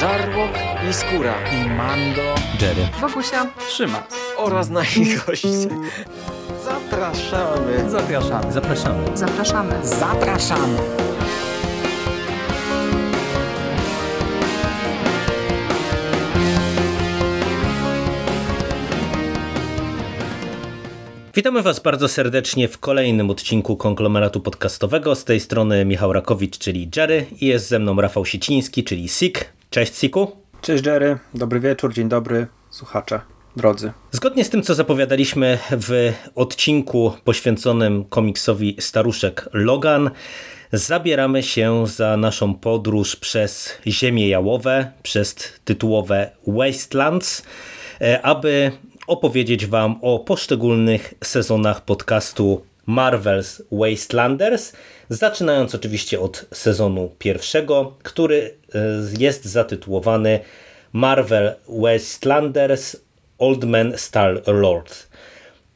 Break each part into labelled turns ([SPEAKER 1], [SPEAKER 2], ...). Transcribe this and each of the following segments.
[SPEAKER 1] Żarłok i Skóra
[SPEAKER 2] i Mando,
[SPEAKER 3] Jerry,
[SPEAKER 4] Wokusia,
[SPEAKER 2] Trzyma
[SPEAKER 1] oraz nasi goście. Zapraszamy.
[SPEAKER 2] Zapraszamy.
[SPEAKER 3] zapraszamy.
[SPEAKER 4] zapraszamy.
[SPEAKER 2] Zapraszamy.
[SPEAKER 3] Witamy Was bardzo serdecznie w kolejnym odcinku konglomeratu podcastowego. Z tej strony Michał Rakowicz, czyli Jerry, i jest ze mną Rafał Siciński, czyli Sik. Cześć Siku.
[SPEAKER 2] Cześć Jerry, dobry wieczór, dzień dobry, słuchacze, drodzy.
[SPEAKER 3] Zgodnie z tym, co zapowiadaliśmy w odcinku poświęconym komiksowi Staruszek Logan, zabieramy się za naszą podróż przez ziemie jałowe, przez tytułowe Wastelands, e, aby opowiedzieć Wam o poszczególnych sezonach podcastu Marvel's Wastelanders, zaczynając oczywiście od sezonu pierwszego, który e, jest zatytułowany Marvel Wastelanders Old Man Star Lord.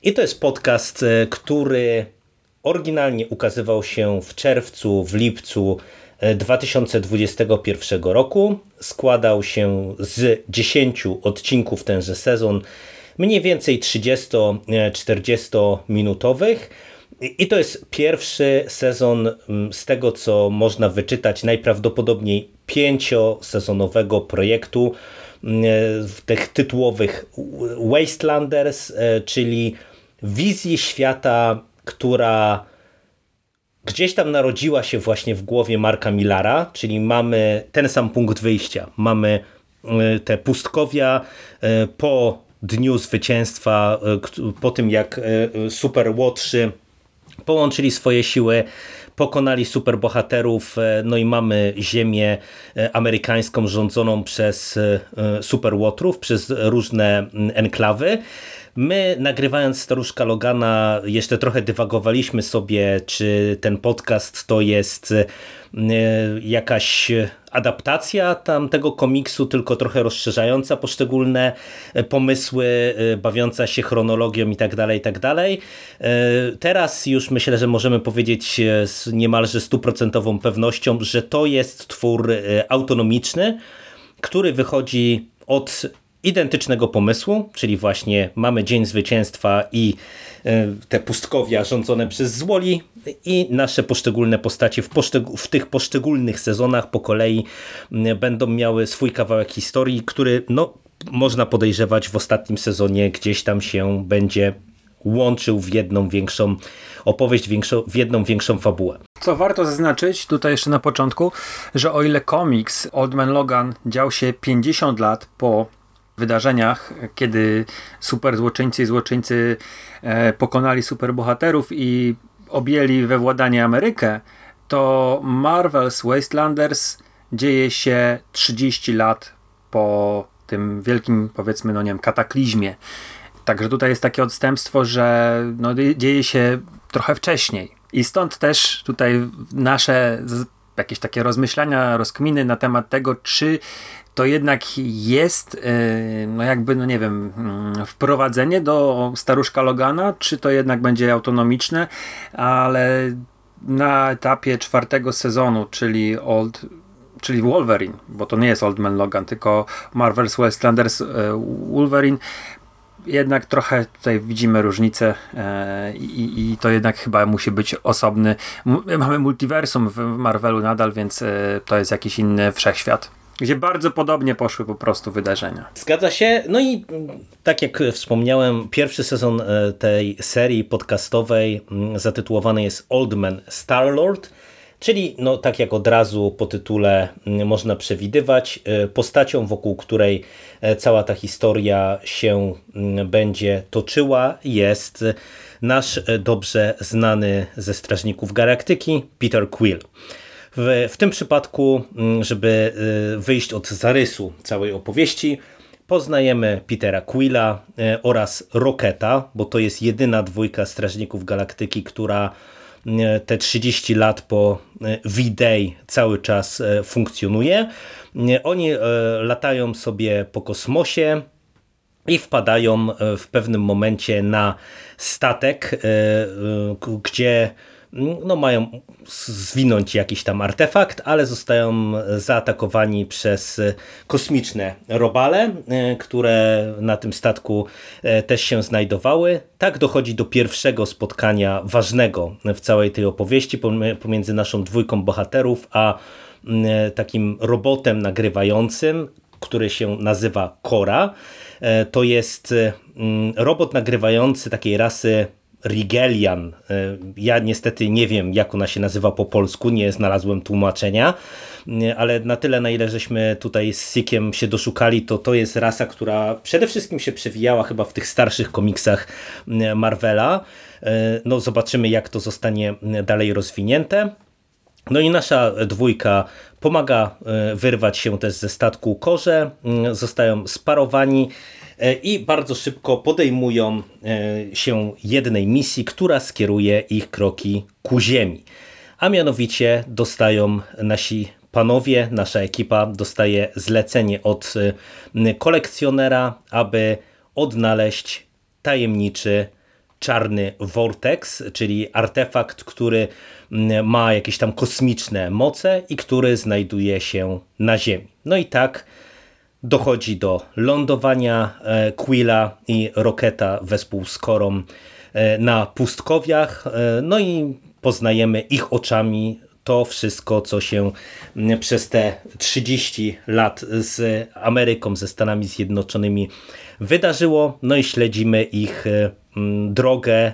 [SPEAKER 3] I to jest podcast, e, który oryginalnie ukazywał się w czerwcu, w lipcu 2021 roku. Składał się z 10 odcinków tenże sezon mniej więcej 30-40 minutowych. I to jest pierwszy sezon mm, z tego, co można wyczytać, najprawdopodobniej pięciosezonowego projektu mm, tych tytułowych Wastelanders, e, czyli wizji świata, która gdzieś tam narodziła się właśnie w głowie Marka Millara, czyli mamy ten sam punkt wyjścia. Mamy e, te pustkowia e, po dniu zwycięstwa, e, po tym jak e, Super Łotrzy połączyli swoje siły, pokonali superbohaterów, e, no i mamy ziemię amerykańską rządzoną przez superłotrów, przez różne enklawy. My nagrywając Staruszka Logana jeszcze trochę dywagowaliśmy sobie, czy ten podcast to jest jakaś adaptacja tamtego komiksu, tylko trochę rozszerzająca poszczególne e, pomysły, e, bawiąca się chronologią i tak dalej, i tak dalej. E, teraz już myślę, że możemy powiedzieć z niemalże stuprocentową pewnością, że to jest twór autonomiczny, który wychodzi od identycznego pomysłu, czyli właśnie mamy Dzień Zwycięstwa i te pustkowia rządzone przez złoli i nasze poszczególne postacie w, poszczeg w tych poszczególnych sezonach po kolei będą miały swój kawałek historii, który no, można podejrzewać w ostatnim sezonie gdzieś tam się będzie łączył w jedną większą opowieść, w jedną większą fabułę.
[SPEAKER 2] Co warto zaznaczyć tutaj jeszcze na początku, że o ile komiks Old Man Logan dział się 50 lat po wydarzeniach, kiedy super złoczyńcy i złoczyńcy e, pokonali superbohaterów i objęli we władanie Amerykę, to Marvel's Wastelanders dzieje się 30 lat po tym wielkim, powiedzmy, no nie wiem, kataklizmie. Także tutaj jest takie odstępstwo, że no, dzieje się trochę wcześniej. I stąd też tutaj nasze jakieś takie rozmyślania, rozkminy na temat tego, czy to jednak jest, e, no jakby, no nie wiem, mm, wprowadzenie do staruszka Logana, czy to jednak będzie autonomiczne, ale na etapie czwartego sezonu, czyli Old czyli Wolverine, bo to nie jest Old Man Logan, tylko Marvel's Westlanders e, Wolverine, jednak trochę tutaj widzimy różnicę e, i, i, to jednak chyba musi być osobny. Mamy multiversum w Marvelu nadal, więc to jest jakiś inny wszechświat. Gdzie bardzo podobnie poszły po prostu wydarzenia.
[SPEAKER 3] Zgadza się. No i tak jak wspomniałem, pierwszy sezon e, tej serii podcastowej mm, zatytułowany jest Old Man Star-Lord, czyli no, tak jak od razu po tytule mm, można przewidywać, e, postacią wokół której e, cała ta historia się mm, będzie toczyła jest nasz dobrze znany ze Strażników Galaktyki Peter Quill. W, w tym przypadku, mm, żeby wyjść od zarysu całej opowieści, poznajemy Petera Quilla oraz Roketa, bo to jest jedyna dwójka Strażników Galaktyki, która te 30 lat po V-Day cały czas funkcjonuje. Oni latają sobie po kosmosie i wpadają w pewnym momencie na statek, gdzie no mają zwinąć jakiś tam artefakt, ale zostają zaatakowani przez kosmiczne robale, które na tym statku też się znajdowały. Tak dochodzi do pierwszego spotkania ważnego w całej tej opowieści pomiędzy naszą dwójką bohaterów, a takim robotem nagrywającym, który się nazywa Kora. E, to jest e, robot nagrywający takiej rasy Rigelian. E, ja niestety nie wiem, jak ona się nazywa po polsku, nie znalazłem tłumaczenia, ale na tyle, na ile żeśmy tutaj z Sikiem się doszukali, to to jest rasa, która przede wszystkim się przewijała chyba w tych starszych komiksach Marvela. No zobaczymy, jak to zostanie dalej rozwinięte. No i nasza dwójka pomaga e, wyrwać się też ze statku korze, zostają sparowani e, i bardzo szybko podejmują e, się jednej misji, która skieruje ich kroki ku ziemi. A mianowicie dostają nasi panowie, nasza ekipa dostaje zlecenie od kolekcjonera, aby odnaleźć tajemniczy czarny vortex, czyli artefakt, który ma jakieś tam kosmiczne moce i który znajduje się na Ziemi. No i tak dochodzi do lądowania e, Quilla i Roketa wespół z Korą e, na pustkowiach, e, no i poznajemy ich oczami to wszystko, co się przez te 30 lat z Ameryką, ze Stanami Zjednoczonymi wydarzyło, no i śledzimy ich drogę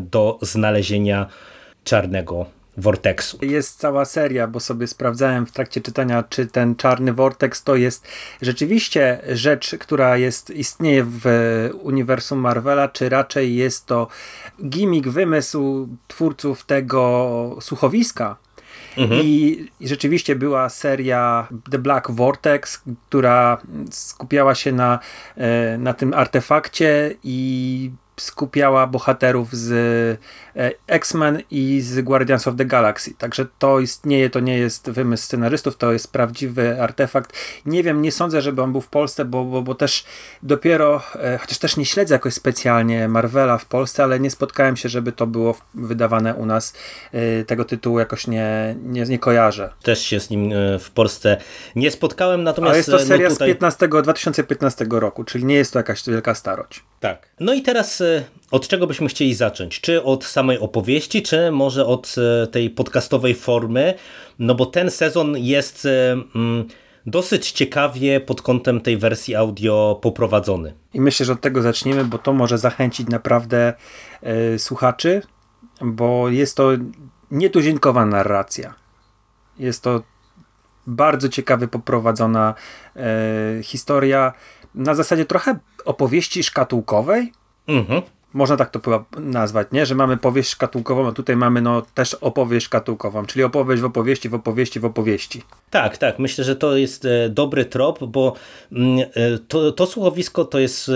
[SPEAKER 3] do znalezienia czarnego Vortexu.
[SPEAKER 2] Jest cała seria, bo sobie sprawdzałem w trakcie czytania, czy ten czarny Vortex to jest rzeczywiście rzecz, która jest, istnieje w uniwersum Marvela, czy raczej jest to gimmick, wymysł twórców tego słuchowiska. Mhm. I rzeczywiście była seria The Black Vortex, która skupiała się na, e, na tym artefakcie i skupiała bohaterów z e, X-Men i z Guardians of the Galaxy. Także to istnieje, to nie jest wymysł scenarzystów, to jest prawdziwy artefakt. Nie wiem, nie sądzę, żeby on był w Polsce, bo, bo, bo też dopiero, e, chociaż też nie śledzę jakoś specjalnie Marvela w Polsce, ale nie spotkałem się, żeby to było wydawane u nas. E, tego tytułu jakoś nie, nie, nie kojarzę.
[SPEAKER 3] Też się z nim w Polsce nie spotkałem, natomiast...
[SPEAKER 2] Ale jest to seria no tutaj... z 15, 2015 roku, czyli nie jest to jakaś wielka starość.
[SPEAKER 3] Tak. No i teraz od czego byśmy chcieli zacząć? Czy od samej opowieści, czy może od e, tej podcastowej formy? No bo ten sezon jest e, mm, dosyć ciekawie pod kątem tej wersji audio poprowadzony.
[SPEAKER 2] I myślę, że od tego zaczniemy, bo to może zachęcić naprawdę e, słuchaczy, bo jest to nietuzinkowa narracja. Jest to bardzo ciekawie poprowadzona historia na zasadzie trochę opowieści szkatułkowej. Mhm można tak to nazwać, nie? że mamy powieść szkatułkową, a tutaj mamy no, też opowieść szkatułkową, czyli opowieść w opowieści, w opowieści, w opowieści.
[SPEAKER 3] Tak, tak. Myślę, że to jest e, dobry trop, bo mm, e, to, to słuchowisko to jest e,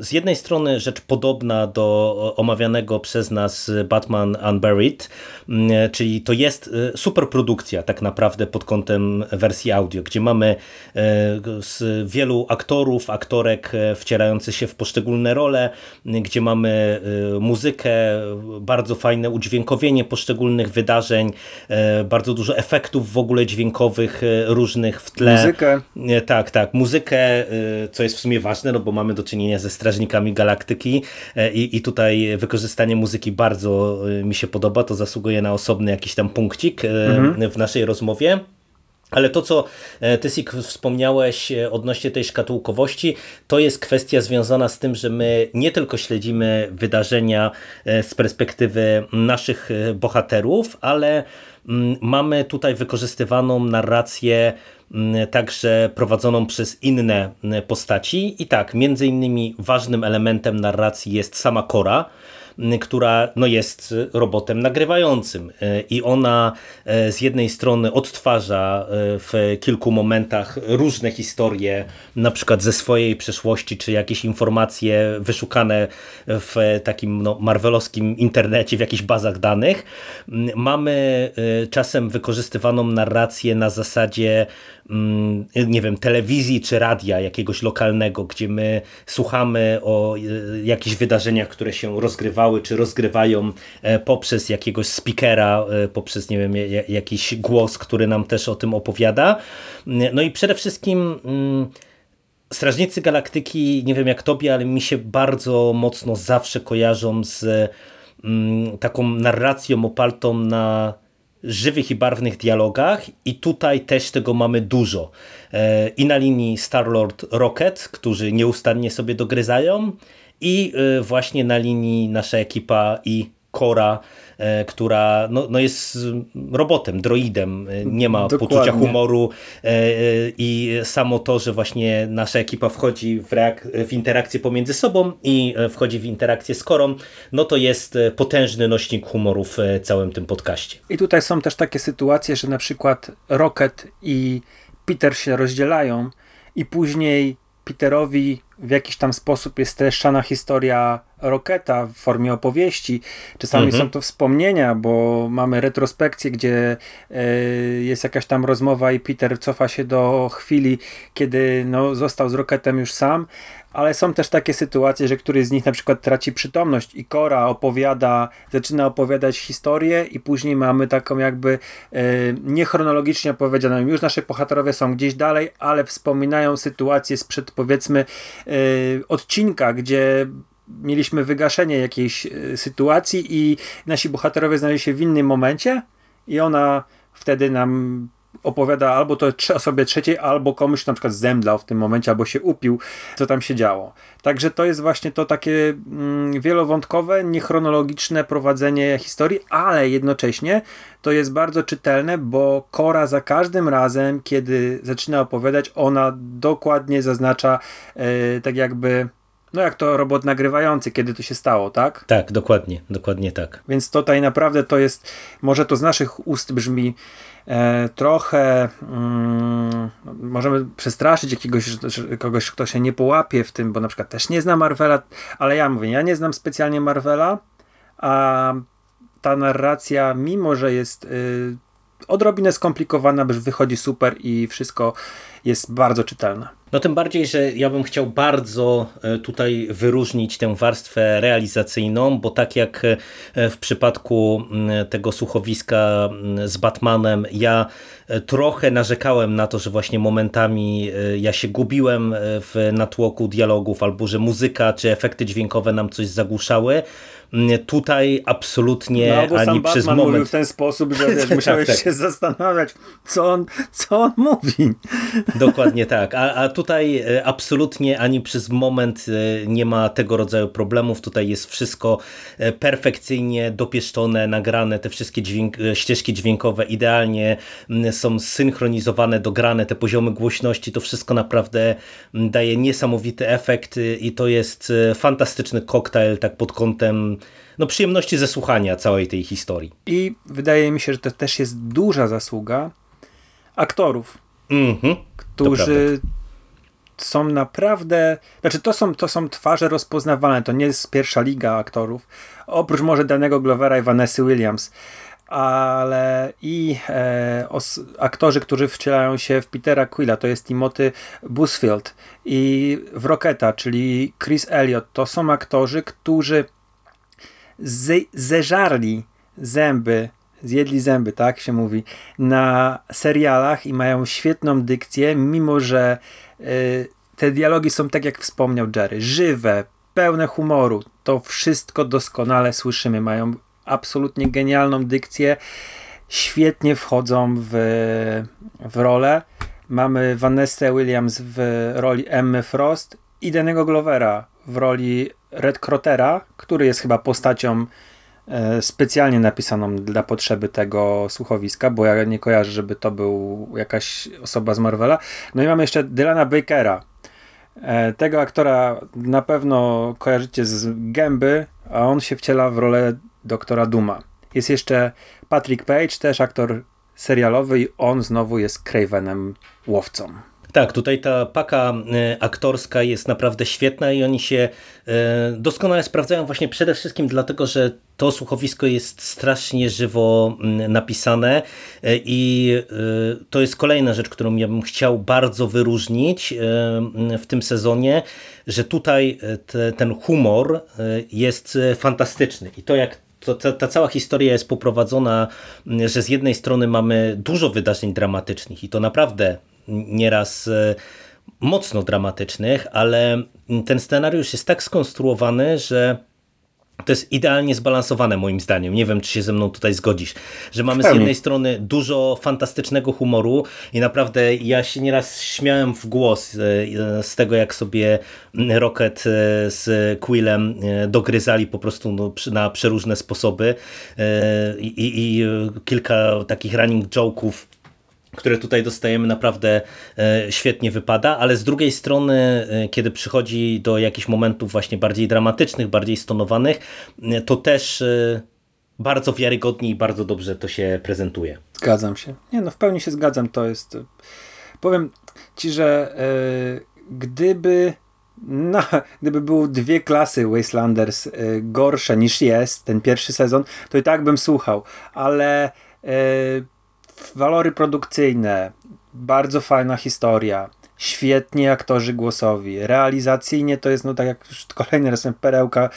[SPEAKER 3] z jednej strony rzecz podobna do omawianego przez nas Batman Unburied, mm, czyli to jest super produkcja tak naprawdę pod kątem wersji audio, gdzie mamy z wielu aktorów, aktorek wcierających się w poszczególne role, gdzie mamy muzykę, bardzo fajne udźwiękowienie poszczególnych wydarzeń, bardzo dużo efektów w ogóle dźwiękowych, e, różnych w tle.
[SPEAKER 2] Muzykę.
[SPEAKER 3] Tak, tak. Muzykę, co jest w sumie ważne, no bo mamy do czynienia ze Strażnikami Galaktyki i, i tutaj wykorzystanie muzyki bardzo mi się podoba. To zasługuje na osobny jakiś tam punkcik mhm. w naszej rozmowie. Ale to, co ty, Sik, wspomniałeś odnośnie tej szkatułkowości, to jest kwestia związana z tym, że my nie tylko śledzimy wydarzenia z perspektywy naszych bohaterów, ale Mm, mamy tutaj wykorzystywaną narrację mm, także prowadzoną przez inne mm, postaci. I tak, między innymi ważnym elementem narracji jest sama Kora, która no, jest robotem nagrywającym e, i ona e, z jednej strony odtwarza w kilku momentach różne historie, na przykład ze swojej przeszłości, czy jakieś informacje wyszukane w takim no, marvelowskim internecie, w jakichś bazach danych. Mamy czasem wykorzystywaną narrację na zasadzie Mm, nie wiem, telewizji czy radia jakiegoś lokalnego, gdzie my słuchamy o jakichś wydarzeniach, które się rozgrywają rozgrywały, czy rozgrywają poprzez jakiegoś speakera, poprzez nie wiem, jakiś głos, który nam też o tym opowiada. No i przede wszystkim mm, Strażnicy Galaktyki, nie wiem jak tobie, ale mi się bardzo mocno zawsze kojarzą z mm, taką narracją opartą na żywych i barwnych dialogach i tutaj też tego mamy dużo. E, I na linii Star-Lord Rocket, którzy nieustannie sobie dogryzają i e, właśnie na linii nasza ekipa i Kora, e, która no, no jest robotem, droidem, e, nie ma Dokładnie. poczucia humoru i samo to, że właśnie nasza ekipa wchodzi w, w interakcję pomiędzy sobą i wchodzi w interakcję z Korą, no to jest potężny nośnik humoru w całym tym podcaście.
[SPEAKER 2] I tutaj są też takie sytuacje, że na przykład Rocket i Peter się rozdzielają i później Peterowi w jakiś tam sposób jest streszczana historia Roketa w formie opowieści. Czasami mhm. są to wspomnienia, bo mamy retrospekcję, gdzie e, jest jakaś tam rozmowa i Peter cofa się do chwili, kiedy no, został z Roketem już sam, ale są też takie sytuacje, że któryś z nich na przykład traci przytomność i Kora opowiada, zaczyna opowiadać historię i później mamy taką jakby e, niechronologicznie opowiedzianą. Już nasze bohaterowie są gdzieś dalej, ale wspominają sytuację sprzed powiedzmy e, odcinka, gdzie mieliśmy wygaszenie jakiejś e, sytuacji i nasi bohaterowie znaleźli się w innym momencie i ona wtedy nam opowiada albo to osobie trzeciej, albo komuś na przykład zemdlał w tym momencie, albo się upił, co tam się działo. Także to jest właśnie to takie mm, wielowątkowe, niechronologiczne prowadzenie historii, ale jednocześnie to jest bardzo czytelne, bo Kora za każdym razem, kiedy zaczyna opowiadać, ona dokładnie zaznacza yy, tak jakby no jak to robot nagrywający, kiedy to się stało, tak?
[SPEAKER 3] Tak, dokładnie, dokładnie tak.
[SPEAKER 2] Więc tutaj naprawdę to jest, może to z naszych ust brzmi e, trochę mm, możemy przestraszyć jakiegoś kogoś, kto się nie połapie w tym, bo na przykład też nie zna Marvela, ale ja mówię, ja nie znam specjalnie Marvela, a ta narracja, mimo że jest y, odrobinę skomplikowana, wychodzi super i wszystko jest bardzo czytelne.
[SPEAKER 3] No tym bardziej, że ja bym chciał bardzo e, tutaj wyróżnić tę warstwę realizacyjną, bo tak jak e, w przypadku tego słuchowiska z Batmanem, ja e, trochę narzekałem na to, że właśnie momentami ja się gubiłem w natłoku dialogów, albo że muzyka czy efekty dźwiękowe nam coś zagłuszały. Tutaj absolutnie no, ani przez Batman moment. mówił
[SPEAKER 2] w ten sposób, że wiesz, musiałeś tak, tak. się zastanawiać, co on, co on mówi.
[SPEAKER 3] Dokładnie tak. A, a tutaj e, absolutnie ani przez moment e, nie ma tego rodzaju problemów. Tutaj jest wszystko e, perfekcyjnie dopieszczone, nagrane, te wszystkie dźwięk, ścieżki dźwiękowe idealnie są synchronizowane, dograne, te poziomy głośności, to wszystko naprawdę daje niesamowity efekt i to jest fantastyczny koktajl tak pod kątem no, przyjemności ze słuchania całej tej historii.
[SPEAKER 2] I wydaje mi się, że to też jest duża zasługa aktorów, mm -hmm. którzy są naprawdę, znaczy to są, to są twarze rozpoznawalne, to nie jest pierwsza liga aktorów, oprócz może danego Glovera i Vanessa Williams, ale i e, os, aktorzy, którzy wcielają się w Petera Quilla, to jest Timothy Busfield i w Rocketa, czyli Chris Elliott, to są aktorzy, którzy zeżarli zęby, zjedli zęby, tak się mówi, na serialach i mają świetną dykcję, mimo że y, te dialogi są tak jak wspomniał Jerry, żywe, pełne humoru. To wszystko doskonale słyszymy. Mają absolutnie genialną dykcję. Świetnie wchodzą w, w rolę. Mamy Vanessa Williams w roli Emmy Frost i Danego Glovera w roli Red Crotera, który jest chyba postacią e, specjalnie napisaną dla potrzeby tego słuchowiska, bo ja nie kojarzę, żeby to był jakaś osoba z Marvela. No i mamy jeszcze Dylana Bakera. E, tego aktora na pewno kojarzycie z Gęby, a on się wciela w rolę doktora Duma. Jest jeszcze Patrick Page, też aktor serialowy i on znowu jest Cravenem łowcą.
[SPEAKER 3] Tak, tutaj ta paka e, aktorska jest naprawdę świetna i oni się e, doskonale sprawdzają właśnie przede wszystkim dlatego, że to słuchowisko jest strasznie żywo napisane e, i to jest kolejna rzecz, którą ja bym chciał bardzo wyróżnić w tym sezonie, że tutaj te, ten humor jest fantastyczny. I to jak to, ta, ta, cała historia jest poprowadzona, że z jednej strony mamy dużo wydarzeń dramatycznych i to naprawdę nieraz e, mocno dramatycznych, ale ten scenariusz jest tak skonstruowany, że to jest idealnie zbalansowane moim zdaniem. Nie wiem, czy się ze mną tutaj zgodzisz, że mamy z jednej strony dużo fantastycznego humoru i naprawdę ja się nieraz śmiałem w głos e, z tego, jak sobie Rocket e, z Quillem dogryzali po prostu no, na przeróżne sposoby i, i, i kilka takich running joke'ów które tutaj dostajemy naprawdę e, świetnie wypada, ale z drugiej strony, e, kiedy przychodzi do jakichś momentów właśnie bardziej dramatycznych, bardziej stonowanych, e, to też bardzo wiarygodnie i bardzo dobrze to się prezentuje.
[SPEAKER 2] Zgadzam się. Nie, no w pełni się zgadzam. To jest. Powiem ci, że gdyby. No, gdyby były dwie klasy Wastelanders gorsze niż jest ten pierwszy sezon, to i tak bym słuchał, ale walory produkcyjne, bardzo fajna historia, świetnie aktorzy głosowi, realizacyjnie to jest, no tak jak już kolejny raz perełka,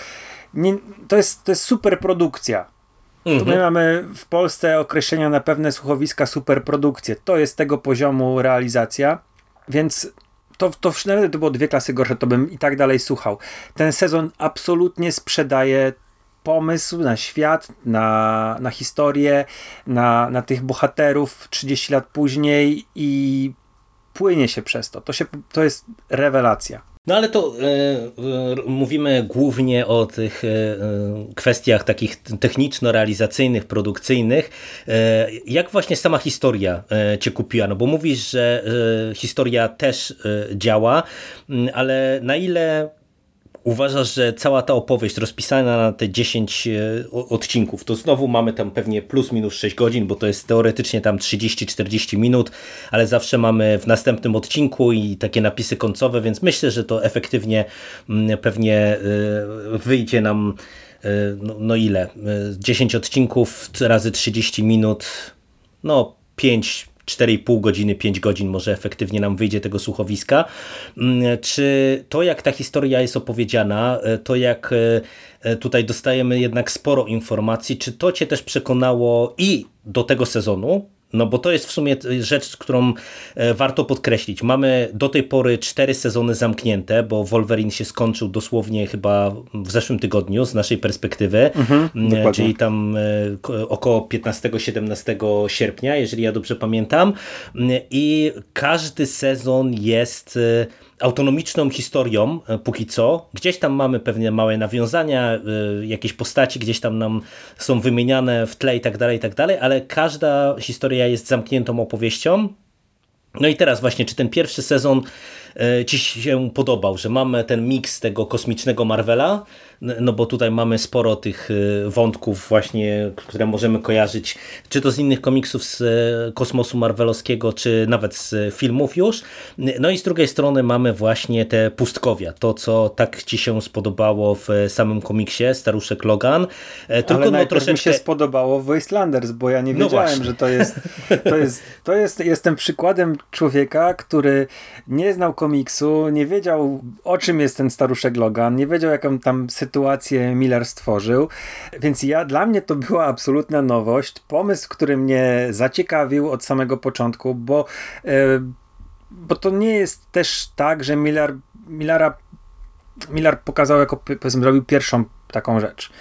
[SPEAKER 2] nie, to, jest, to jest super produkcja. Mhm. My mamy w Polsce określenia na pewne słuchowiska superprodukcje. To jest tego poziomu realizacja, więc to, to nawet to było dwie klasy gorsze, to bym i tak dalej słuchał. Ten sezon absolutnie sprzedaje pomysł na świat, na, na historię, na, na tych bohaterów 30 lat później i płynie się przez to. To, się, to jest rewelacja.
[SPEAKER 3] No ale to e, e, mówimy głównie o tych e, kwestiach takich techniczno-realizacyjnych, produkcyjnych. Jak właśnie sama historia cię kupiła? No bo mówisz, że historia też działa, ale na ile uważasz, że cała ta opowieść rozpisana na te 10 e, odcinków, to znowu mamy tam pewnie plus minus 6 godzin, bo to jest teoretycznie tam 30-40 minut, ale zawsze mamy w następnym odcinku i takie napisy końcowe, więc myślę, że to efektywnie mm, pewnie e, wyjdzie nam e, no, no ile? 10 odcinków razy 30 minut, no 5 4,5 godziny, 5 godzin może efektywnie nam wyjdzie tego słuchowiska. Mm, czy to, jak ta historia jest opowiedziana, e, to jak e, e, tutaj dostajemy jednak sporo informacji, czy to Cię też przekonało i do tego sezonu, no bo to jest w sumie rzecz, którą e, warto podkreślić. Mamy do tej pory cztery sezony zamknięte, bo Wolverine się skończył dosłownie chyba w zeszłym tygodniu z naszej perspektywy, mhm, e, czyli tam e, około 15-17 sierpnia, jeżeli ja dobrze pamiętam. I każdy sezon jest autonomiczną historią e, póki co. Gdzieś tam mamy pewnie małe nawiązania, e, jakieś postaci gdzieś tam nam są wymieniane w tle i tak dalej, i tak dalej, ale każda historia jest zamkniętą opowieścią. No i teraz właśnie, czy ten pierwszy sezon Ci się podobał, że mamy ten miks tego kosmicznego Marvela, no bo tutaj mamy sporo tych y, wątków właśnie, które możemy kojarzyć, czy to z innych komiksów z y, kosmosu marvelowskiego, czy nawet z filmów już. No i z drugiej strony mamy właśnie te pustkowia, to co tak Ci się spodobało w samym komiksie Staruszek Logan.
[SPEAKER 2] E, tylko Ale no troszeczkę mi się spodobało w Wastelanders, bo ja nie no wiedziałem, no że to jest, to jest, to jest, jestem przykładem człowieka, który nie znał komiksu, nie wiedział o czym jest ten Staruszek Logan, nie wiedział jaką tam sytuację Miller stworzył, więc ja, dla mnie to była absolutna nowość, pomysł, który mnie zaciekawił od samego początku, bo, e, bo to nie jest też tak, że Miller, Millera Miller pokazał jako, powiedzmy, zrobił pierwszą taką rzecz.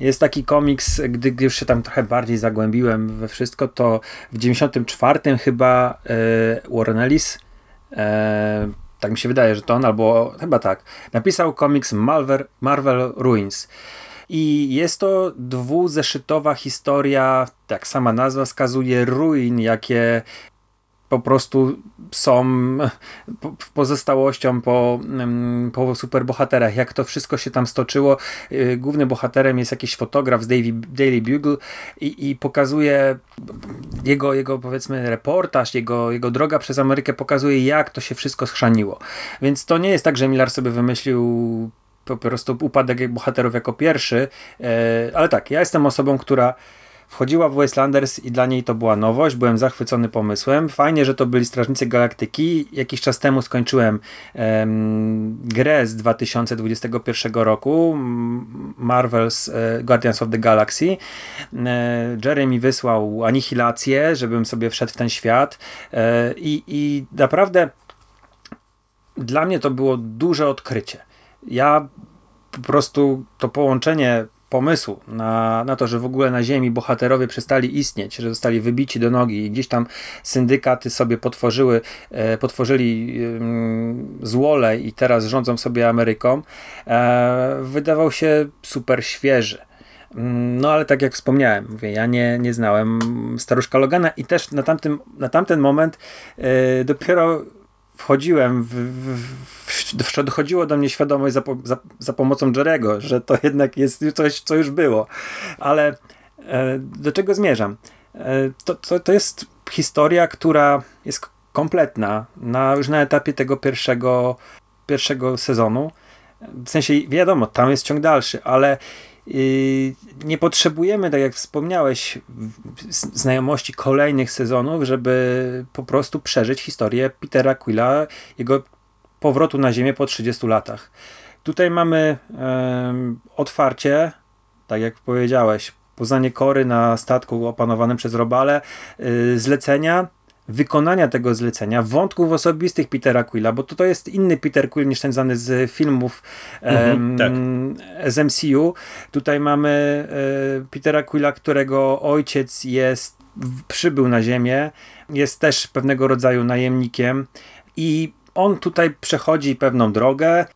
[SPEAKER 2] Jest taki komiks, gdy, gdy już się tam trochę bardziej zagłębiłem we wszystko, to w 94 chyba e, Warren Ellis e, tak mi się wydaje, że to on, albo chyba tak, napisał komiks Marvel, Marvel Ruins. I jest to dwuzeszytowa historia, jak sama nazwa wskazuje, ruin, jakie po prostu są pozostałością po, po superbohaterach. Jak to wszystko się tam stoczyło. Y, głównym bohaterem jest jakiś fotograf z Daily Bugle i, i pokazuje jego, jego powiedzmy reportaż, jego, jego droga przez Amerykę pokazuje jak to się wszystko schrzaniło. Więc to nie jest tak, że Miller sobie wymyślił po prostu upadek bohaterów jako pierwszy, e, ale tak, ja jestem osobą, która Wchodziła w Wastelanders i dla niej to była nowość, byłem zachwycony pomysłem. Fajnie, że to byli Strażnicy Galaktyki. Jakiś czas temu skończyłem um, grę z 2021 roku, Marvel's e, Guardians of the Galaxy. E, Jerry mi wysłał Anihilację, żebym sobie wszedł w ten świat e, i, i naprawdę dla mnie to było duże odkrycie. Ja po prostu to połączenie pomysłu na, na to, że w ogóle na Ziemi bohaterowie przestali istnieć, że zostali wybici do nogi i gdzieś tam syndykaty sobie potworzyły, e, potworzyli e, złole i teraz rządzą sobie Ameryką, e, wydawał się super świeży. No ale tak jak wspomniałem, mówię, ja nie, nie znałem staruszka Logana i też na, tamtym, na tamten moment e, dopiero wchodziłem, w, w, w, dochodziło do mnie świadomość za, za, za pomocą Jerego, że to jednak jest coś, co już było. Ale e, do czego zmierzam? E, to, to, to jest historia, która jest kompletna na, już na etapie tego pierwszego, pierwszego sezonu. W sensie, wiadomo, tam jest ciąg dalszy, ale nie potrzebujemy, tak jak wspomniałeś, znajomości kolejnych sezonów, żeby po prostu przeżyć historię Petera Quilla, jego powrotu na Ziemię po 30 latach. Tutaj mamy otwarcie, tak jak powiedziałeś, poznanie Kory na statku opanowanym przez Robale, yy, zlecenia, wykonania tego zlecenia, wątków osobistych Petera Quilla, bo to, to jest inny Peter Quill niż ten znany z filmów mhm, tak. z MCU. Tutaj mamy e, Petera Quilla, którego ojciec jest przybył na ziemię, jest też pewnego rodzaju najemnikiem i on tutaj przechodzi pewną drogę,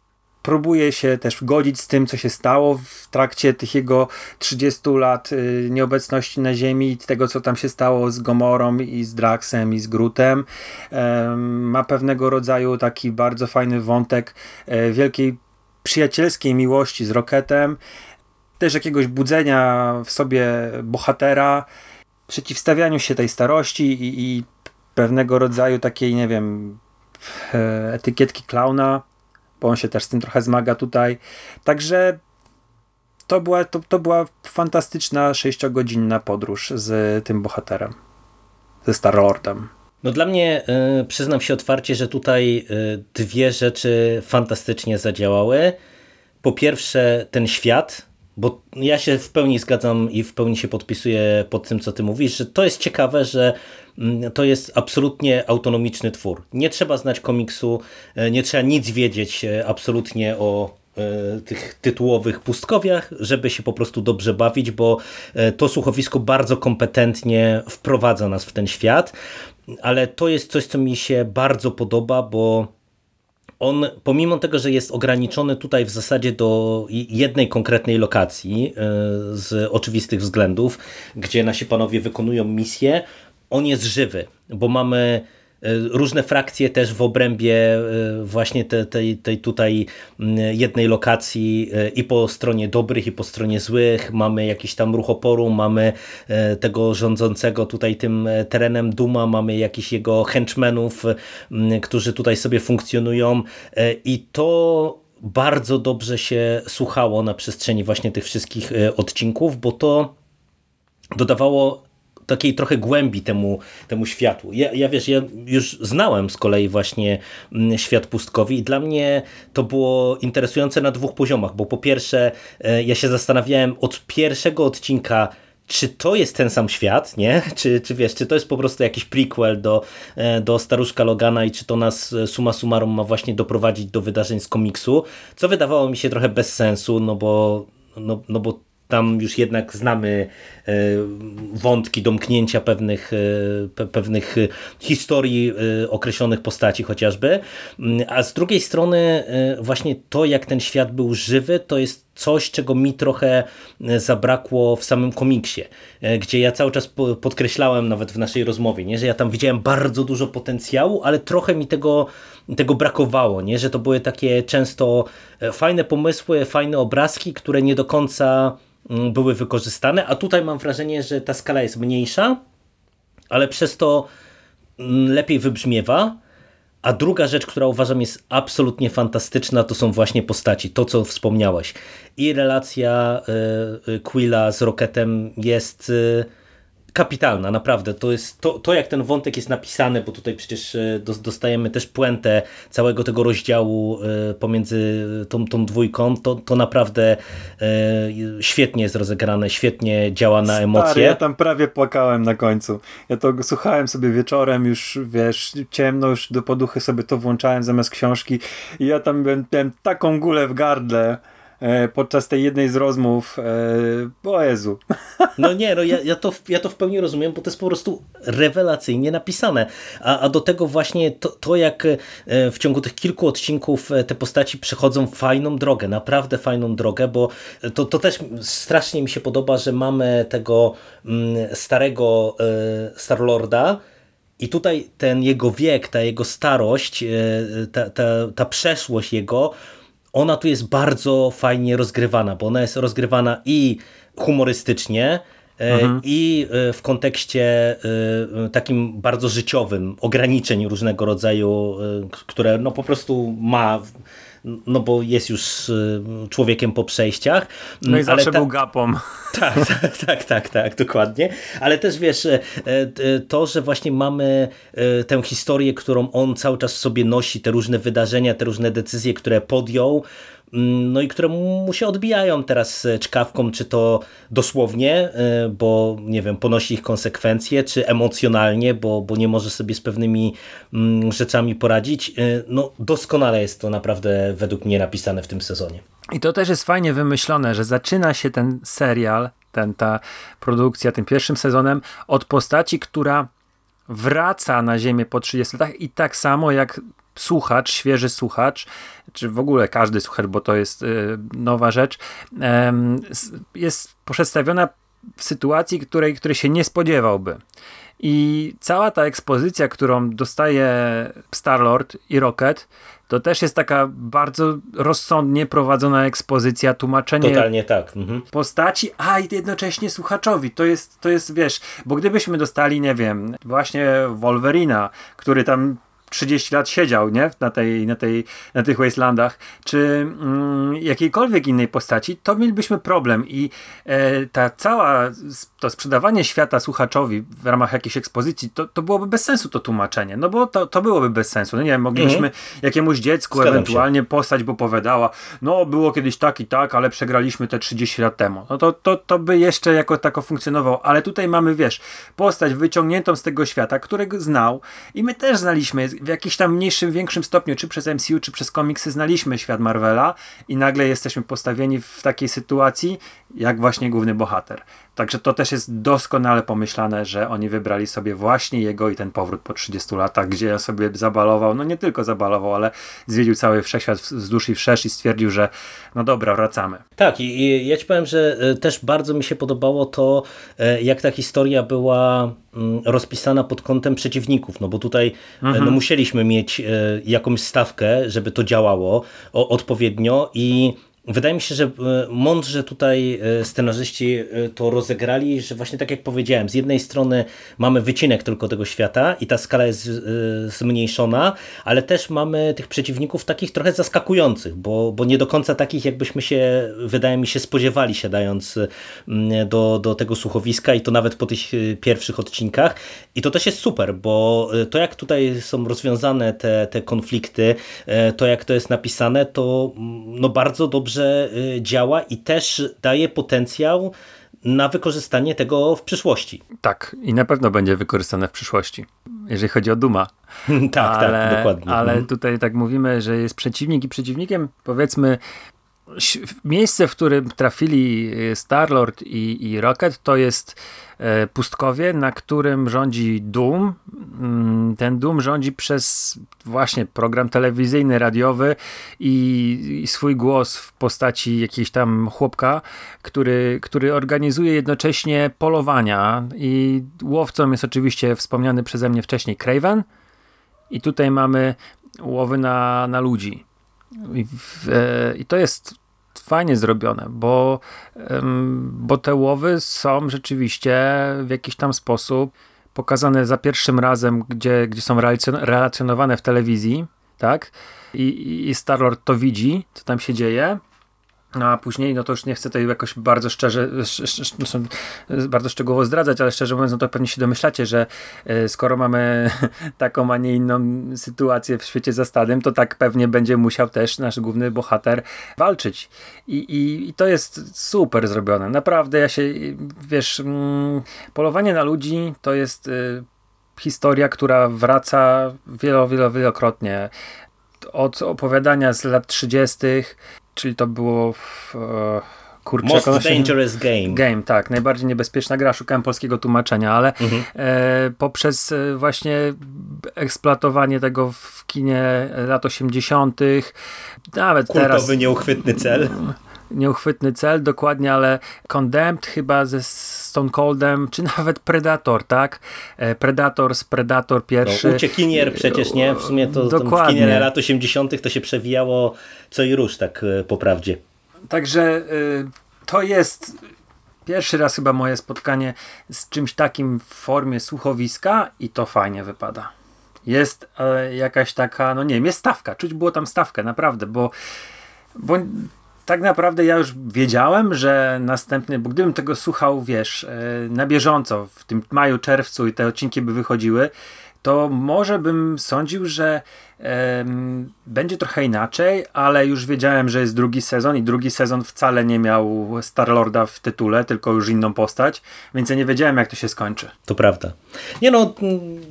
[SPEAKER 2] próbuje się też godzić z tym, co się stało w trakcie tych jego 30 lat y, nieobecności na Ziemi tego, co tam się stało z Gomorą i z Draxem i z Grutem. Ma pewnego rodzaju taki bardzo fajny wątek e, wielkiej przyjacielskiej miłości z Rocketem, też jakiegoś budzenia w sobie bohatera, przeciwstawianiu się tej starości i, i pewnego rodzaju takiej, nie wiem, e, etykietki klauna bo on się też z tym trochę zmaga tutaj. Także to była, to, to była fantastyczna sześciogodzinna podróż z tym bohaterem, ze Star-Lordem.
[SPEAKER 3] No dla mnie, y, przyznam się otwarcie, że tutaj y, dwie rzeczy fantastycznie zadziałały. Po pierwsze ten świat, bo ja się w pełni zgadzam i w pełni się podpisuję pod tym, co ty mówisz, że to jest ciekawe, że mm, to jest absolutnie autonomiczny twór. Nie trzeba znać komiksu, e, nie trzeba nic wiedzieć e, absolutnie o e, tych tytułowych pustkowiach, żeby się po prostu dobrze bawić, bo to słuchowisko bardzo kompetentnie wprowadza nas w ten świat, ale to jest coś, co mi się bardzo podoba, bo on pomimo tego, że jest ograniczony tutaj w zasadzie do jednej konkretnej lokacji e, z oczywistych względów, gdzie nasi panowie wykonują misję, on jest żywy, bo mamy różne frakcje też w obrębie e, właśnie tej, tej, tej tutaj jednej lokacji e, i po stronie dobrych i po stronie złych. Mamy jakiś tam ruch oporu, mamy tego rządzącego tutaj tym terenem Duma, mamy jakichś jego henchmenów, którzy tutaj sobie funkcjonują i to bardzo dobrze się słuchało na przestrzeni właśnie tych wszystkich odcinków, bo to dodawało takiej trochę głębi temu, temu światu. Ja, ja wiesz, ja już znałem z kolei właśnie mm, świat pustkowi i dla mnie to było interesujące na dwóch poziomach, bo po pierwsze e, ja się zastanawiałem od pierwszego odcinka czy to jest ten sam świat, nie? Czy, czy wiesz, czy to jest po prostu jakiś prequel do, e, do staruszka Logana i czy to nas e, suma summarum ma właśnie doprowadzić do wydarzeń z komiksu, co wydawało mi się trochę bez sensu, no bo, no, no bo tam już jednak znamy e, wątki domknięcia pewnych, e, pewnych historii e, określonych postaci chociażby. Mm, a z drugiej strony właśnie to, jak ten świat był żywy, to jest coś, czego mi trochę zabrakło w samym komiksie, gdzie ja cały czas podkreślałem nawet w naszej rozmowie, nie? że ja tam widziałem bardzo dużo potencjału, ale trochę mi tego, tego brakowało, nie? że to były takie często fajne pomysły, fajne obrazki, które nie do końca mm, były wykorzystane, a tutaj mam wrażenie, że ta skala jest mniejsza, ale przez to mm, lepiej wybrzmiewa. A druga rzecz, która uważam jest absolutnie fantastyczna, to są właśnie postaci, to co wspomniałeś. I relacja y, y, Quilla z Rocketem jest y, kapitalna, naprawdę. To, jest, to, to jak ten wątek jest napisany, bo tutaj przecież e, dostajemy też puentę całego tego rozdziału e, pomiędzy tą, tą dwójką, to, to naprawdę e, świetnie jest rozegrane, świetnie działa na emocje. Stary,
[SPEAKER 2] ja tam prawie płakałem na końcu. Ja to słuchałem sobie wieczorem, już wiesz, ciemno, już do poduchy sobie to włączałem zamiast książki i ja tam miałem, miałem taką gulę w gardle, podczas tej jednej z rozmów. E, o Jezu.
[SPEAKER 3] No nie, no ja, ja, to, ja to w pełni rozumiem, bo to jest po prostu rewelacyjnie napisane. A, a do tego właśnie to, to, jak e, w ciągu tych kilku odcinków te postaci przechodzą fajną drogę, naprawdę fajną drogę, bo to, to też strasznie mi się podoba, że mamy tego mm, starego Starlorda, i tutaj ten jego wiek, ta jego starość, ta, ta, ta przeszłość jego ona tu jest bardzo fajnie rozgrywana, bo ona jest rozgrywana i humorystycznie, mhm. i e, w kontekście e, takim bardzo życiowym, ograniczeń różnego rodzaju, które no po prostu ma no bo jest już człowiekiem po przejściach.
[SPEAKER 2] No i zawsze ta... był gapą.
[SPEAKER 3] Tak, tak, tak, tak, tak, dokładnie. Ale też wiesz, e, e, to, że właśnie mamy e, tę historię, którą on cały czas w sobie nosi, te różne wydarzenia, te różne decyzje, które podjął, no i które mu się odbijają teraz czkawką, czy to dosłownie, y, bo nie wiem, ponosi ich konsekwencje, czy emocjonalnie, bo, bo nie może sobie z pewnymi mm, rzeczami poradzić. Y, no doskonale jest to naprawdę według mnie napisane w tym sezonie.
[SPEAKER 2] I to też jest fajnie wymyślone, że zaczyna się ten serial, ten, ta produkcja tym pierwszym sezonem od postaci, która wraca na ziemię po 30 latach i tak samo jak słuchacz, świeży słuchacz, czy w ogóle każdy słuchacz, bo to jest y, nowa rzecz, jest przedstawiona w sytuacji, której, której się nie spodziewałby. I cała ta ekspozycja, którą dostaje Star-Lord i Rocket, to też jest taka bardzo rozsądnie prowadzona ekspozycja, tłumaczenie
[SPEAKER 3] Totalnie tak. Mhm.
[SPEAKER 2] postaci, a i jednocześnie słuchaczowi. To jest, to jest, wiesz, bo gdybyśmy dostali, nie wiem, właśnie Wolverina, który tam 30 lat siedział nie? Na, tej, na, tej, na tych Wastelandach, czy mm, jakiejkolwiek innej postaci, to mielibyśmy problem i e, ta cała, to sprzedawanie świata słuchaczowi w ramach jakiejś ekspozycji, to, to byłoby bez sensu to tłumaczenie, no bo to, to byłoby bez sensu. No nie wiem, moglibyśmy mhm. jakiemuś dziecku Zgadzam ewentualnie się. postać by opowiadała, no było kiedyś tak i tak, ale przegraliśmy te 30 lat temu. No to, to, to by jeszcze jako tako funkcjonowało, ale tutaj mamy, wiesz, postać wyciągniętą z tego świata, którego znał i my też znaliśmy w jakimś tam mniejszym, większym stopniu, czy przez MCU, czy przez komiksy znaliśmy świat Marvela i nagle jesteśmy postawieni w takiej sytuacji, jak właśnie główny bohater. Także to też jest doskonale pomyślane, że oni wybrali sobie właśnie jego i ten powrót po 30 latach, gdzie sobie zabalował, no nie tylko zabalował, ale zwiedził cały wszechświat wzdłuż i wszerz i stwierdził, że no dobra, wracamy.
[SPEAKER 3] Tak i, i ja ci powiem, że e, też bardzo mi się podobało to, e, jak ta historia była mm, rozpisana pod kątem przeciwników, no bo tutaj e, mhm. no, musieliśmy mieć jakąś stawkę, żeby to działało odpowiednio i Wydaje mi się, że e, mądrze tutaj e, scenarzyści e, to rozegrali, że właśnie tak jak powiedziałem, z jednej strony mamy wycinek tylko tego świata i ta skala jest zmniejszona, ale też mamy tych przeciwników takich trochę zaskakujących, bo, bo nie do końca takich, jakbyśmy się, wydaje mi się, spodziewali siadając do, do tego słuchowiska i to nawet po tych pierwszych odcinkach. I to też jest super, bo to jak tutaj są rozwiązane te, te konflikty, to jak to jest napisane, to no bardzo dobrze dobrze y, działa i też daje potencjał na wykorzystanie tego w przyszłości.
[SPEAKER 2] Tak, i na pewno będzie wykorzystane w przyszłości, jeżeli chodzi o Duma.
[SPEAKER 3] tak, tak ale, tak, dokładnie.
[SPEAKER 2] Ale mhm. tutaj tak mówimy, że jest przeciwnik i przeciwnikiem, powiedzmy, miejsce, w którym trafili y, Starlord i, i Rocket, to jest e, pustkowie, na którym rządzi Doom. Mm, ten Doom rządzi przez właśnie program telewizyjny, radiowy i, i swój głos w postaci jakiegoś tam chłopka, który, który organizuje jednocześnie polowania i łowcą jest oczywiście wspomniany przeze mnie wcześniej Craven i tutaj mamy łowy na, na ludzi. I, e, I, to jest fajnie zrobione, bo, bo te łowy są rzeczywiście w jakiś tam sposób pokazane za pierwszym razem, gdzie, gdzie są relacjonowane w telewizji, tak? I, i Starlord to widzi, co tam się dzieje a później, no to już nie chcę tutaj jakoś bardzo szczerze, bardzo szczegółowo zdradzać, ale szczerze mówiąc, no to pewnie się domyślacie, że e, skoro mamy taką, a nie inną sytuację w świecie za stadem, to tak pewnie będzie musiał też nasz główny bohater walczyć. I, i, i to jest super zrobione. Naprawdę, ja się, wiesz, mm, polowanie na ludzi to jest y, historia, która wraca wielo, wielo, wielokrotnie od opowiadania z lat 30., czyli to było w, e,
[SPEAKER 3] kurczę, Most Dangerous Game.
[SPEAKER 2] Game, tak. Najbardziej niebezpieczna gra. Szukałem polskiego tłumaczenia, ale mhm. e, poprzez e, właśnie eksploatowanie tego w kinie lat 80., nawet
[SPEAKER 3] Kultowy,
[SPEAKER 2] teraz...
[SPEAKER 3] nieuchwytny cel.
[SPEAKER 2] Nieuchwytny cel, dokładnie, ale Condemned chyba ze Stone Coldem, czy nawet Predator, tak? E, Predator z Predator pierwszy.
[SPEAKER 3] No, uciekinier przecież, nie? W sumie to Dokładnie. kinie lat 80. to się przewijało co i róż, tak e, po prawdzie.
[SPEAKER 2] Także y, to jest pierwszy raz chyba moje spotkanie z czymś takim w formie słuchowiska i to fajnie wypada. Jest jakaś taka, no nie wiem, jest stawka. Czuć było tam stawkę, naprawdę, bo, bo tak naprawdę ja już wiedziałem, że następny, bo gdybym tego słuchał, wiesz, e, na bieżąco w tym maju, czerwcu i te odcinki by wychodziły, to może bym sądził, że będzie trochę inaczej, ale już wiedziałem, że jest drugi sezon i drugi sezon wcale nie miał Starlorda w tytule, tylko już inną postać, więc ja nie wiedziałem, jak to się skończy.
[SPEAKER 3] To prawda. Nie no,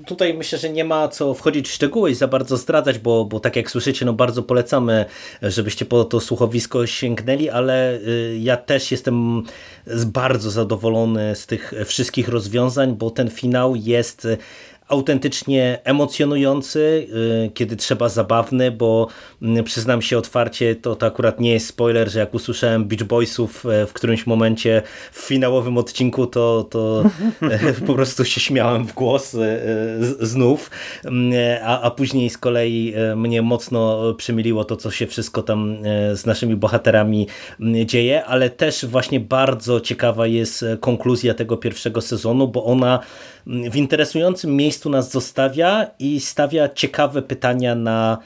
[SPEAKER 3] tutaj myślę, że nie ma co wchodzić w szczegóły i za bardzo zdradzać, bo, bo tak jak słyszycie, no bardzo polecamy, żebyście po to słuchowisko sięgnęli, ale y, ja też jestem bardzo zadowolony z tych wszystkich rozwiązań, bo ten finał jest autentycznie emocjonujący, y, kiedy trzeba zabawny, bo mm, przyznam się otwarcie, to, to akurat nie jest spoiler, że jak usłyszałem Beach Boysów e, w którymś momencie w finałowym odcinku, to, to e, po prostu się śmiałem w głos e, znów, mm, a, a później z kolei mnie mocno przymiliło to, co się wszystko tam z naszymi bohaterami mm, dzieje, ale też właśnie bardzo ciekawa jest konkluzja tego pierwszego sezonu, bo ona w interesującym miejscu nas zostawia i stawia ciekawe pytania na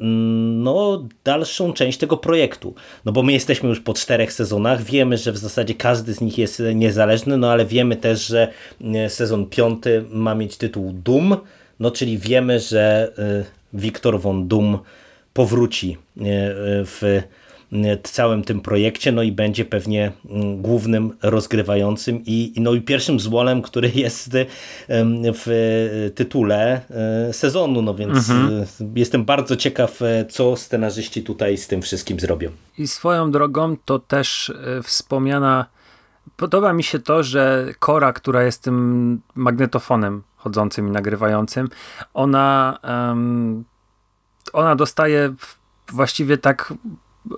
[SPEAKER 3] mm, no, dalszą część tego projektu. No bo my jesteśmy już po czterech sezonach, wiemy, że w zasadzie każdy z nich jest niezależny, no ale wiemy też, że e, sezon piąty ma mieć tytuł Doom, no czyli wiemy, że e, Wiktor von Doom powróci e, w całym tym projekcie, no i będzie pewnie mm, głównym rozgrywającym i, no i pierwszym złolem, który jest w tytule e, sezonu, no więc mhm. E, jestem bardzo ciekaw, e, co scenarzyści tutaj z tym wszystkim zrobią.
[SPEAKER 2] I swoją drogą to też wspomniana Podoba mi się to, że Kora, która jest tym magnetofonem chodzącym i nagrywającym, ona, um, ona dostaje właściwie tak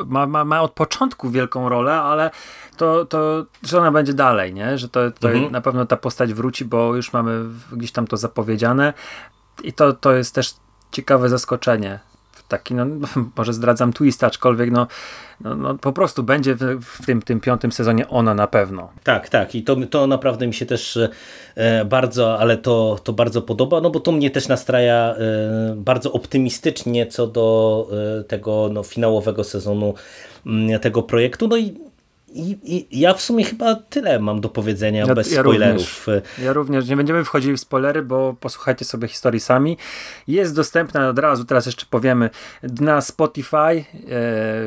[SPEAKER 2] ma, ma, ma od początku wielką rolę, ale to, to że ona będzie dalej, nie? że to, to mhm. na pewno ta postać wróci, bo już mamy gdzieś tam to zapowiedziane i to, to jest też ciekawe zaskoczenie taki, no, może zdradzam twist, aczkolwiek no, no, no, po prostu będzie w, w, tym, tym piątym sezonie ona na pewno.
[SPEAKER 3] Tak, tak i to, to naprawdę mi się też e, bardzo, ale to, to bardzo podoba, no bo to mnie też nastraja e, bardzo optymistycznie co do e, tego no, finałowego sezonu m, mm, tego projektu, no i i, I, ja w sumie chyba tyle mam do powiedzenia ja, bez ja spoilerów.
[SPEAKER 2] Również, ja również. Nie będziemy wchodzili w spoilery, bo posłuchajcie sobie historii sami. Jest dostępna od razu, teraz jeszcze powiemy, na Spotify. E,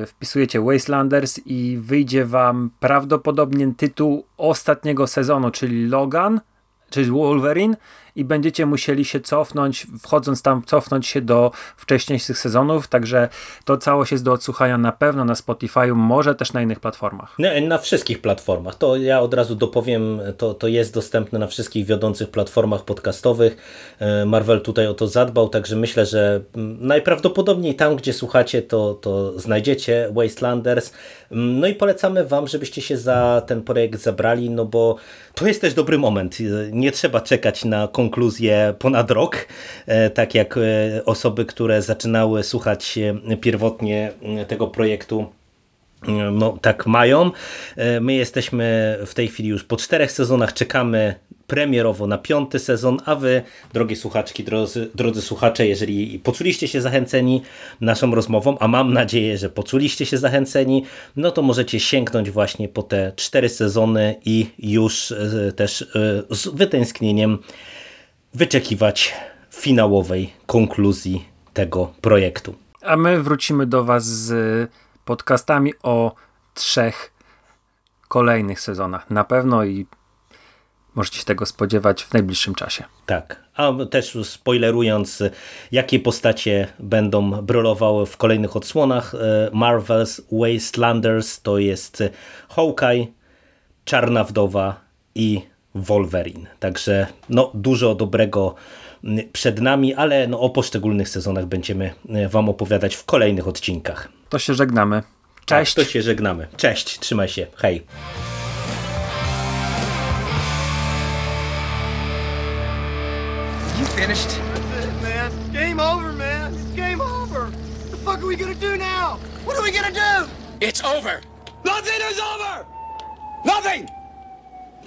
[SPEAKER 2] wpisujecie Wastelanders i wyjdzie wam prawdopodobnie tytuł ostatniego sezonu, czyli Logan, czyli Wolverine i będziecie musieli się cofnąć, wchodząc tam, cofnąć się do wcześniejszych sezonów, także to całość jest do odsłuchania na pewno na Spotify'u, może też na innych platformach.
[SPEAKER 3] No, na wszystkich platformach. To ja od razu dopowiem, to, to jest dostępne na wszystkich wiodących platformach podcastowych. E, Marvel tutaj o to zadbał, także myślę, że mm, najprawdopodobniej tam, gdzie słuchacie, to, to znajdziecie Wastelanders. Mm, No i polecamy Wam, żebyście się za ten projekt zabrali, no bo to jest też dobry moment. E, Nie trzeba czekać na konkluzję ponad rok, e, tak jak e, osoby, które zaczynały słuchać e, pierwotnie tego projektu no, tak mają. My jesteśmy w tej chwili już po czterech sezonach, czekamy premierowo na piąty sezon, a wy, drogie słuchaczki, drodzy, drodzy słuchacze, jeżeli poczuliście się zachęceni naszą rozmową, a mam nadzieję, że poczuliście się zachęceni, no to możecie sięgnąć właśnie po te cztery sezony i już też z wytęsknieniem wyczekiwać finałowej konkluzji tego projektu.
[SPEAKER 2] A my wrócimy do Was z podcastami o trzech kolejnych sezonach. Na pewno i możecie się tego spodziewać w najbliższym czasie.
[SPEAKER 3] Tak, a też spoilerując, jakie postacie będą brylowały w kolejnych odsłonach e, Marvel's Wastelanders, to jest Hawkeye, Czarna Wdowa i Wolverine. Także no, dużo dobrego m, przed nami, ale no, o poszczególnych sezonach będziemy e, Wam opowiadać w kolejnych odcinkach.
[SPEAKER 2] To się żegnamy. Cześć!
[SPEAKER 3] Tak, to się żegnamy. Cześć, trzymaj się, hej.
[SPEAKER 4] You finished?
[SPEAKER 5] That's it, man. It's game over, man. It's game over. What the fuck are we gonna do now? What are we gonna do?
[SPEAKER 4] It's over.
[SPEAKER 5] Nothing is over! Nothing!